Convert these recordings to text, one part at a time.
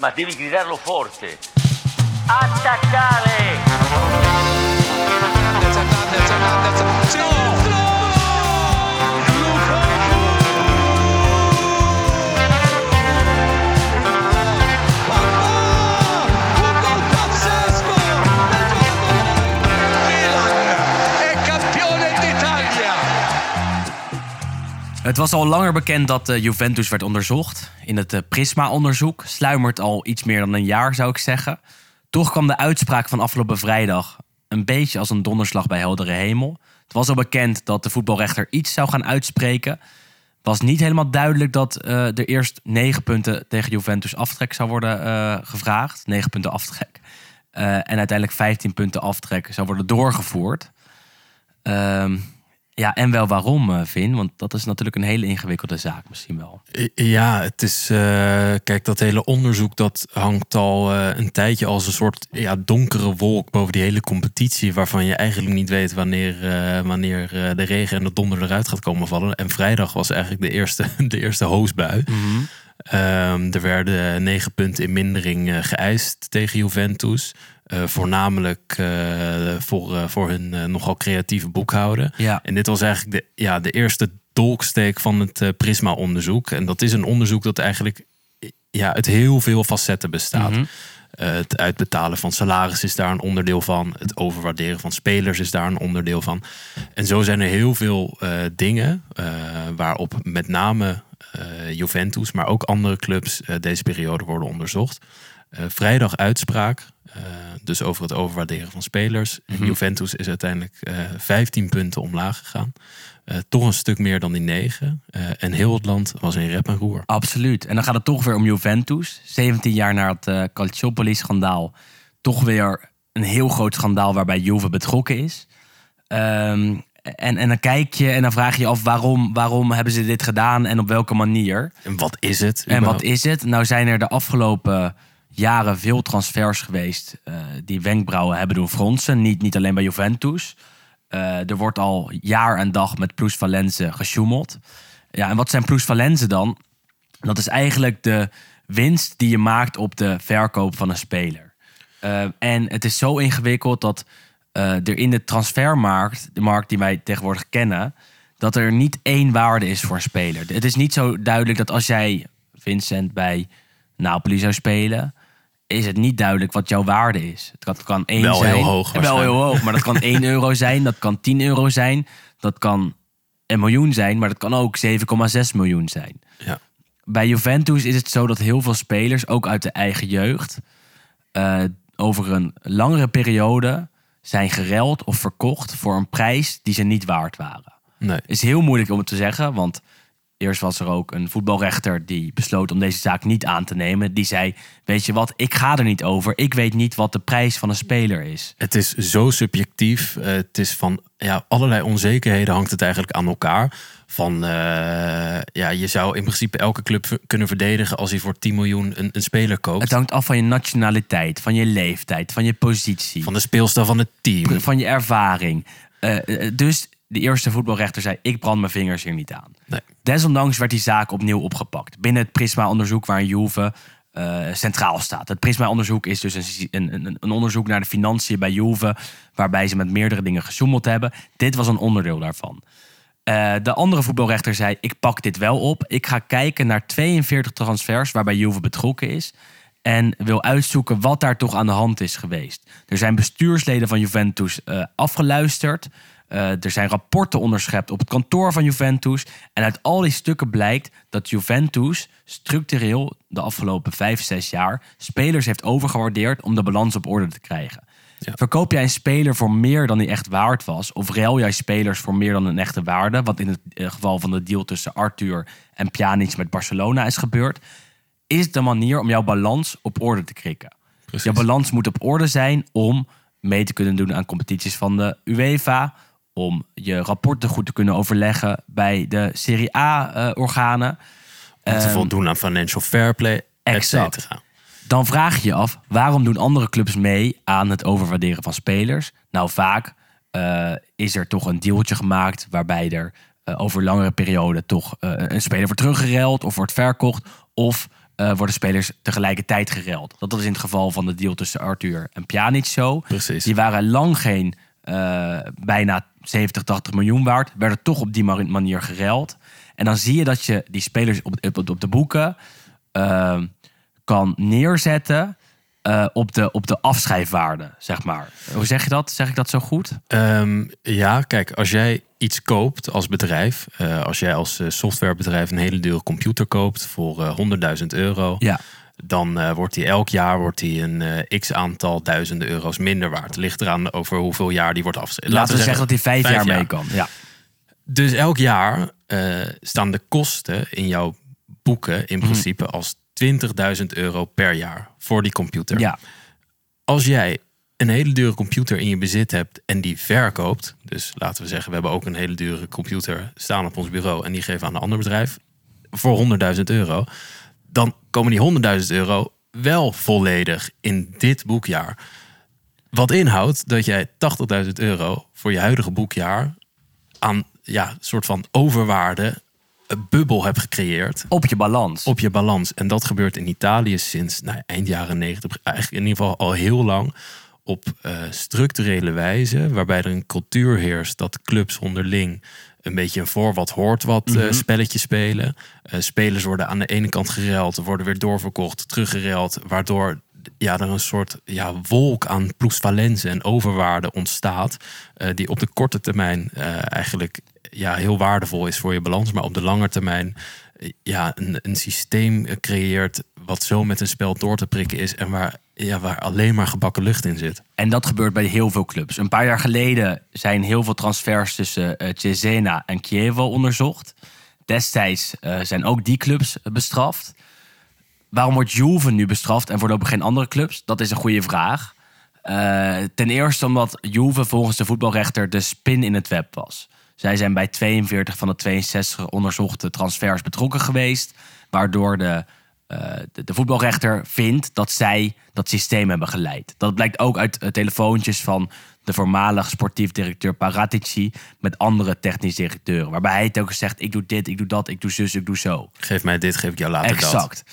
ma devi gridarlo forte. Attaccare! Attaccate, Het was al langer bekend dat eh, Juventus werd onderzocht. In het eh, Prisma-onderzoek sluimert al iets meer dan een jaar, zou ik zeggen. Toch kwam de uitspraak van afgelopen vrijdag een beetje als een donderslag bij heldere hemel. Het was al bekend dat de voetbalrechter iets zou gaan uitspreken. Was niet helemaal duidelijk dat eh, er eerst negen punten tegen Juventus aftrek zou worden gevraagd. Negen punten aftrek. En uiteindelijk 15 punten aftrek zou worden doorgevoerd. Ehm, ja, en wel waarom, eh, Vin? Want dat is natuurlijk een hele ingewikkelde zaak misschien wel. Ja, het is. eh, kijk, dat hele onderzoek dat hangt al eh, een tijdje als een soort ja, donkere wolk boven die hele competitie. Waarvan je eigenlijk niet weet wanneer, wanneer de regen en de donder eruit gaat komen vallen. En vrijdag was eigenlijk de eerste, de eerste hoosbui. Ehm, er werden negen punten in mindering eh, geëist tegen Juventus. Eh, voornamelijk eh, voor, voor hun nogal creatieve boekhouden. Ja. En dit was eigenlijk de, ja, de eerste dolksteek van het Prisma-onderzoek. En dat is een onderzoek dat eigenlijk ja, uit heel veel facetten bestaat. Mhm. Het uitbetalen van salaris is daar een onderdeel van. Het overwaarderen van spelers is daar een onderdeel van. En zo zijn er heel veel dingen waarop met name Juventus, maar ook andere clubs eh, deze periode worden onderzocht. Eh, vrijdag uitspraak, eh, dus over het overwaarderen van spelers. En Juventus is uiteindelijk eh 15 punten omlaag gegaan. Eh, toch een stuk meer dan die 9. Eh, en heel het land was in rep en roer. Absoluut. En dan gaat het toch weer om Juventus. 17 jaar na het eh Calciopoli-schandaal. Toch weer een heel groot schandaal waarbij Juve betrokken is. Ehm, en, en dan kijk je en dan vraag je je af waarom, waarom hebben ze dit gedaan en op welke manier. En wat is het? En wat is het? Nou zijn er de afgelopen jaren veel transfers geweest eh, die wenkbrauwen hebben doen fronsen. Niet, niet alleen bij Juventus. Eh, er wordt al jaar en dag met plusvalenzen gesjoemeld. Ja, en wat zijn plusvalenzen dan? Dat is eigenlijk de winst die je maakt op de verkoop van een speler. Eh, en het is zo ingewikkeld dat er in de transfermarkt, de markt die wij tegenwoordig kennen, dat er niet één waarde is voor een speler. Het is niet zo duidelijk dat als jij Vincent bij Napoli zou spelen, is het niet duidelijk wat jouw waarde is. Het kan, het kan één Wel zijn. heel hoog Wel heel hoog, maar dat kan 1 euro zijn, dat kan 10 euro zijn, dat kan een miljoen zijn, maar dat kan ook 7,6 miljoen zijn Ja. bij Juventus is het zo dat heel veel spelers, ook uit de eigen jeugd, eh, over een langere periode zijn gereld of verkocht voor een prijs die ze niet waard waren. Nee. Is heel moeilijk om het te zeggen, want eerst was er ook een voetbalrechter die besloot om deze zaak niet aan te nemen. Die zei: Weet je wat, ik ga er niet over. Ik weet niet wat de prijs van een speler is. Het is zo subjectief. Eh, het is van ja, allerlei onzekerheden hangt het eigenlijk aan elkaar. Van eh, ja, je zou in principe elke club kunnen verdedigen als hij voor 10 miljoen een, een speler koopt. Het hangt af van je nationaliteit, van je leeftijd, van je positie. Van de speelstijl van het team. van je ervaring. Eh, dus de eerste voetbalrechter zei: Ik brand mijn vingers hier niet aan. Nee. Desondanks werd die zaak opnieuw opgepakt. Binnen het Prisma-onderzoek waar Juve eh, centraal staat. Het Prisma-onderzoek is dus een, een, een, onderzoek naar de financiën bij Juve. Waarbij ze met meerdere dingen gesjoemeld hebben. Dit was een onderdeel daarvan. Eh, de andere voetbalrechter zei: Ik pak dit wel op. Ik ga kijken naar 42 transfers waarbij Juve betrokken is. En wil uitzoeken wat daar toch aan de hand is geweest. Er zijn bestuursleden van Juventus eh, afgeluisterd. Eh, er zijn rapporten onderschept op het kantoor van Juventus. En uit al die stukken blijkt dat Juventus structureel de afgelopen vijf, zes jaar spelers heeft overgewaardeerd om de balans op orde te krijgen. Ja. Verkoop jij een speler voor meer dan die echt waard was? Of ruil jij spelers voor meer dan een echte waarde? Wat in het eh, geval van de deal tussen Arthur en Pjanic met Barcelona is gebeurd. Is een manier om jouw balans op orde te krikken? Precies. Jouw balans moet op orde zijn om mee te kunnen doen aan competities van de UEFA. Om je rapporten goed te kunnen overleggen bij de Serie A-organen. Om te voldoen aan financial fair play, exact. dan vraag je je af, waarom doen andere clubs mee aan het overwaarderen van spelers? Nou, vaak eh, is er toch een dealtje gemaakt waarbij er eh, over langere periode toch eh, een speler wordt teruggereld of wordt verkocht. Of eh, worden spelers tegelijkertijd gereld. Dat is in het geval van de deal tussen Arthur en Pjanic zo. Precies. Die waren lang geen eh, bijna 70, 80 miljoen waard. Werden toch op die ma- manier gereld. En dan zie je dat je die spelers op, op, op de boeken eh, kan neerzetten eh, op, de, op de afschrijfwaarde, zeg maar. Hoe zeg je dat? Zeg ik dat zo goed? Ehm, ja, kijk, als jij iets koopt als bedrijf, eh, als jij als softwarebedrijf een hele dure computer koopt voor eh 100.000 euro, Ja. Dan eh, wordt die elk jaar wordt die een eh, x aantal duizenden euro's minder waard. Ligt eraan over hoeveel jaar die wordt afgeschreven. Laten, we zeggen dat hij vijf, jaar, mee kan. Ja. Dus elk jaar eh, staan de kosten in jouw boeken in principe als 20.000 euro per jaar voor die computer. ja. Als jij een hele dure computer in je bezit hebt en die verkoopt, dus laten we zeggen, we hebben ook een hele dure computer staan op ons bureau en die geven aan een ander bedrijf voor 100.000 euro, dan komen die 100.000 euro wel volledig in dit boekjaar. Wat inhoudt dat jij 80.000 euro voor je huidige boekjaar aan ja, soort van overwaarde een bubbel hebt gecreëerd Op je balans. op je balans. En dat gebeurt in Italië sinds nou, eind jaren 90, eigenlijk in ieder geval al heel lang. Op eh, structurele wijze, waarbij er een cultuur heerst dat clubs onderling een beetje een voor wat hoort wat eh, spelletje spelen. Eh, spelers worden aan de ene kant gereld, worden weer doorverkocht, teruggereld, waardoor ja, er een soort ja, wolk aan plusvalentie en overwaarde ontstaat, eh, die op de korte termijn eigenlijk ja, heel waardevol is voor je balans, maar op de lange termijn ja, een, een systeem creëert wat zo met een spel door te prikken is en waar, ja, waar alleen maar gebakken lucht in zit. En dat gebeurt bij heel veel clubs. Een paar jaar geleden zijn heel veel transfers tussen eh Cesena en Chievo onderzocht. Destijds eh, zijn ook die clubs bestraft. Waarom wordt Juve nu bestraft en voorlopig geen andere clubs? Dat is een goede vraag. Eh, ten eerste omdat Juve volgens de voetbalrechter de spin in het web was. Zij zijn bij 42 van de 62 onderzochte transfers betrokken geweest. Waardoor de, eh, de, de voetbalrechter vindt dat zij dat systeem hebben geleid. Dat blijkt ook uit eh, telefoontjes van de voormalig sportief directeur Paratici met andere technisch directeuren. Waarbij hij het ook zegt, ik doe dit, ik doe dat, ik doe zus, ik doe zo. Geef mij dit, geef ik jou later dat. Exact.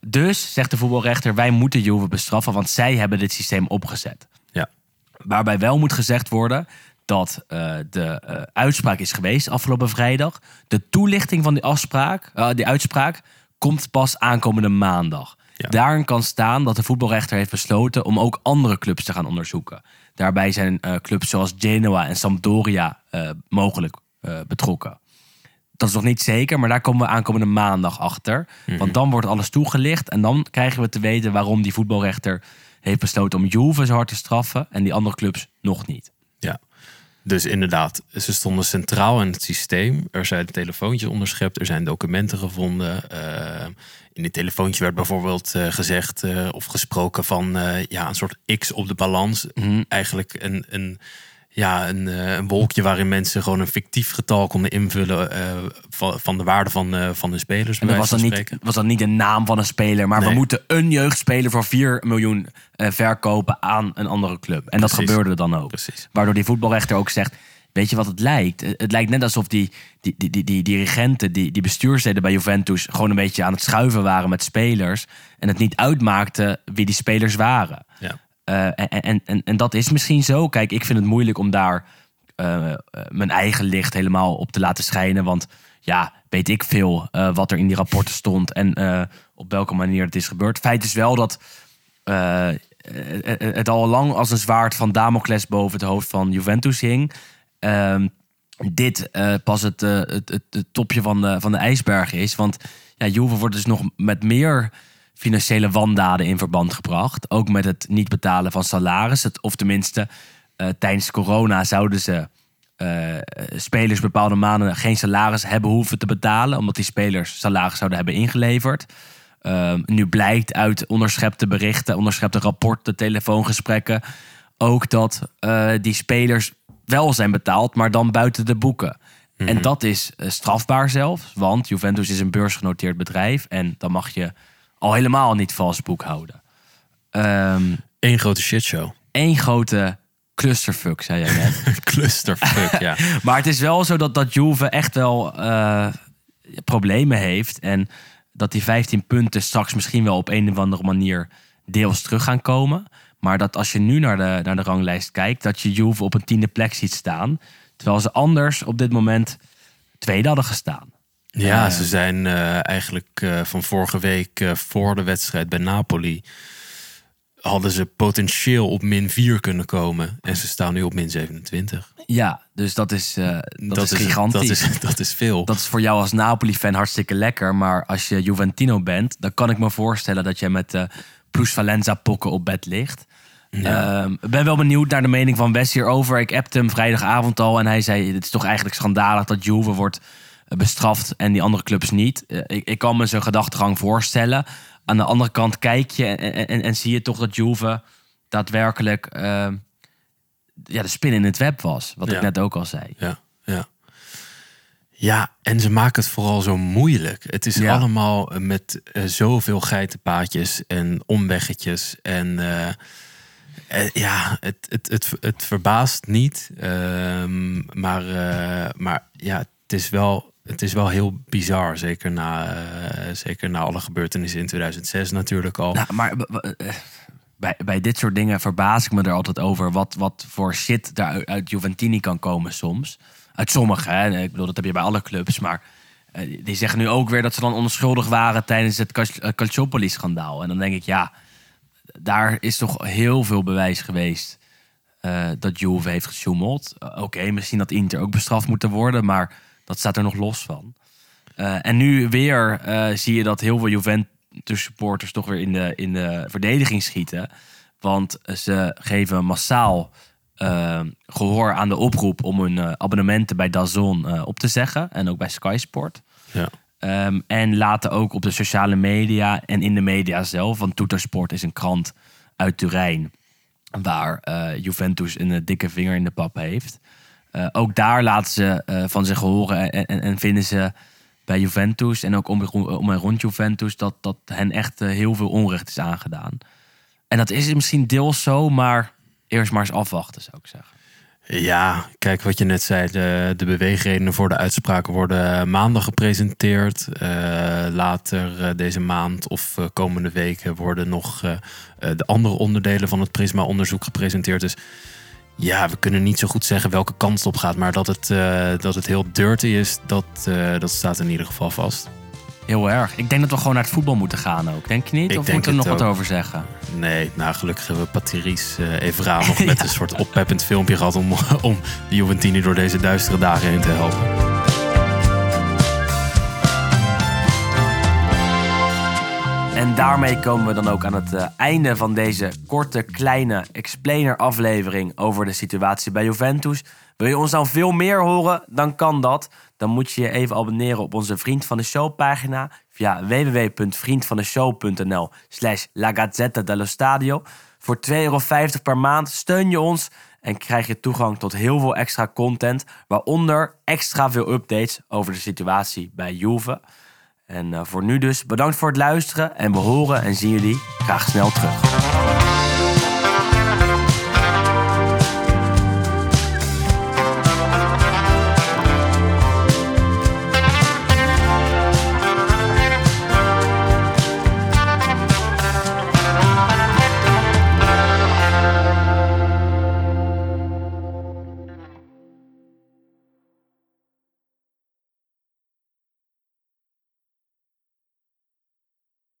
Dus, zegt de voetbalrechter, wij moeten Juve bestraffen, want zij hebben dit systeem opgezet. Ja. Waarbij wel moet gezegd worden dat eh, de eh, uitspraak is geweest afgelopen vrijdag. De toelichting van die, afspraak, eh, die uitspraak komt pas aankomende maandag. Ja. Daarin kan staan dat de voetbalrechter heeft besloten om ook andere clubs te gaan onderzoeken. Daarbij zijn clubs zoals Genoa en Sampdoria mogelijk betrokken. Dat is nog niet zeker, maar daar komen we aankomende maandag achter. Want dan wordt alles toegelicht en dan krijgen we te weten waarom die voetbalrechter heeft besloten om Juve zo hard te straffen en die andere clubs nog niet. Dus inderdaad, ze stonden centraal in het systeem. Er zijn telefoontjes onderschept, er zijn documenten gevonden. Eh, in dit telefoontje werd bijvoorbeeld eh, gezegd of of gesproken van eh, ja, een soort X op de balans. Eigenlijk een, een, ja, een, eh, een wolkje waarin mensen gewoon een fictief getal konden invullen eh, van, van de waarde van, eh, van hun spelers. En dat was dan, niet, was dan niet de naam van een speler, maar we moeten een jeugdspeler voor 4 miljoen verkopen aan een andere club. En dat gebeurde dan ook. Precies. Waardoor die voetbalrechter ook zegt: Weet je wat het lijkt? Het lijkt net alsof die, die, die, die, die dirigenten, die, die bestuursleden bij Juventus, gewoon een beetje aan het schuiven waren met spelers. En het niet uitmaakte wie die spelers waren. Ja. Eh, en, en, en, dat is misschien zo. Kijk, ik vind het moeilijk om daar eh, eh, mijn eigen licht helemaal op te laten schijnen. Want ja, weet ik veel wat er in die rapporten stond en op welke manier het is gebeurd. Feit is wel dat het al lang als een zwaard van Damocles boven het hoofd van Juventus hing. Ehm, dit pas het, het, het, het topje van de, van de ijsberg is. Want ja, Juve wordt dus nog met meer financiële wandaden in verband gebracht. Ook met het niet betalen van salaris. Het, of tenminste, eh, tijdens corona zouden ze eh, spelers bepaalde maanden geen salaris hebben hoeven te betalen. Omdat die spelers salaris zouden hebben ingeleverd. Ehm, nu blijkt uit onderschepte berichten, onderschepte rapporten, telefoongesprekken... ook dat eh, die spelers wel zijn betaald, maar dan buiten de boeken. En dat is strafbaar zelfs, want Juventus is een beursgenoteerd bedrijf... en dan mag je al helemaal niet vals boekhouden. Ehm Eén grote shitshow. Eén grote clusterfuck, zei jij net. Clusterfuck, ja. Maar het is wel zo dat, dat Juve echt wel eh, problemen heeft. En dat die 15 punten straks misschien wel op een of andere manier deels terug gaan komen. Maar dat als je nu naar de, naar de ranglijst kijkt, dat je Juve op een tiende plek ziet staan. Terwijl ze anders op dit moment tweede hadden gestaan. Ja, Eh, ze zijn eh, eigenlijk eh, van vorige week voor de wedstrijd bij Napoli. hadden ze potentieel op min 4 kunnen komen. En ze staan nu op min 27. Ja, dus dat is, eh, dat is gigantisch. Dat is, dat is veel. Dat is voor jou als Napoli-fan hartstikke lekker. Maar als je Juventino bent, dan kan ik me voorstellen dat je met uh, Valenza-pokken op bed ligt. Ja. Ehm, Ik ben wel benieuwd naar de mening van Wes hierover. Ik appte hem vrijdagavond al en hij zei... het is toch eigenlijk schandalig dat Juve wordt bestraft en die andere clubs niet. Eh, ik, ik kan me zijn gedachtegang voorstellen. Aan de andere kant kijk je en, en, en zie je toch dat Juve daadwerkelijk... ehm, ja, de spin in het web was. Wat Ja. ik net ook al zei. Ja, ja. Ja, en ze maken het vooral zo moeilijk. Het is Ja. allemaal met eh, zoveel geitenpaadjes en omweggetjes. En eh, eh, ja, het, het, het, het verbaast niet. Ehm, maar, eh, maar ja, het is wel, het is wel heel bizar. Zeker na, eh, zeker na alle gebeurtenissen in 2006 natuurlijk al. Nou, maar eh, bij, bij dit soort dingen verbaas ik me er altijd over. Wat, wat voor shit daar uit- Juventini kan komen soms. Uit sommige, hè. Ik bedoel, dat heb je bij alle clubs. Maar eh, die zeggen nu ook weer dat ze dan onschuldig waren tijdens het Cal- Calciopoli-schandaal. En dan denk ik, ja, daar is toch heel veel bewijs geweest dat Juve heeft gesjoemeld. Oké, misschien dat Inter ook bestraft moeten worden, maar dat staat er nog los van. Eh, en nu weer eh, zie je dat heel veel Juventus-supporters toch weer in de, in de verdediging schieten. Want ze geven massaal eh, gehoor aan de oproep om hun abonnementen bij DAZN eh, op te zeggen. En ook bij Sky Sport. Ja. Ehm, en laten ook op de sociale media en in de media zelf. Want Toetersport is een krant uit Turijn. Waar Juventus een dikke vinger in de pap heeft. Eh, ook daar laten ze eh, van zich horen. En, en, en vinden ze bij Juventus en ook om, om en rond Juventus. dat, dat hen echt eh, heel veel onrecht is aangedaan. En dat is misschien deels zo, maar eerst maar eens afwachten, zou ik zeggen. Ja, kijk wat je net zei. De, de beweegredenen voor de uitspraken worden maandag gepresenteerd. Later deze maand of komende weken worden nog de andere onderdelen van het Prisma-onderzoek gepresenteerd. Dus ja, we kunnen niet zo goed zeggen welke kant het op gaat. Maar dat het, eh, dat het heel dirty is, dat, eh, dat staat in ieder geval vast. Heel erg. Ik denk dat we gewoon naar het voetbal moeten gaan ook. Denk je niet? Ik of moeten we er nog wat over zeggen? Nee, nou gelukkig hebben we Patrice uh, Evra nog met een soort oppeppend filmpje gehad... om, om de Juventini door deze duistere dagen heen te helpen. En daarmee komen we dan ook aan het eh, einde van deze korte, kleine explainer-aflevering over de situatie bij Juventus. Wil je ons dan veel meer horen? Dan kan dat. Dan moet je je even abonneren op onze Vriend van de Show pagina via www.vriendvandeshow.nl slash La dello Stadio. Voor 2,50 euro per maand steun je ons en krijg je toegang tot heel veel extra content, waaronder extra veel updates over de situatie bij Juve. En eh, voor nu dus bedankt voor het luisteren en we horen en zien jullie graag snel terug.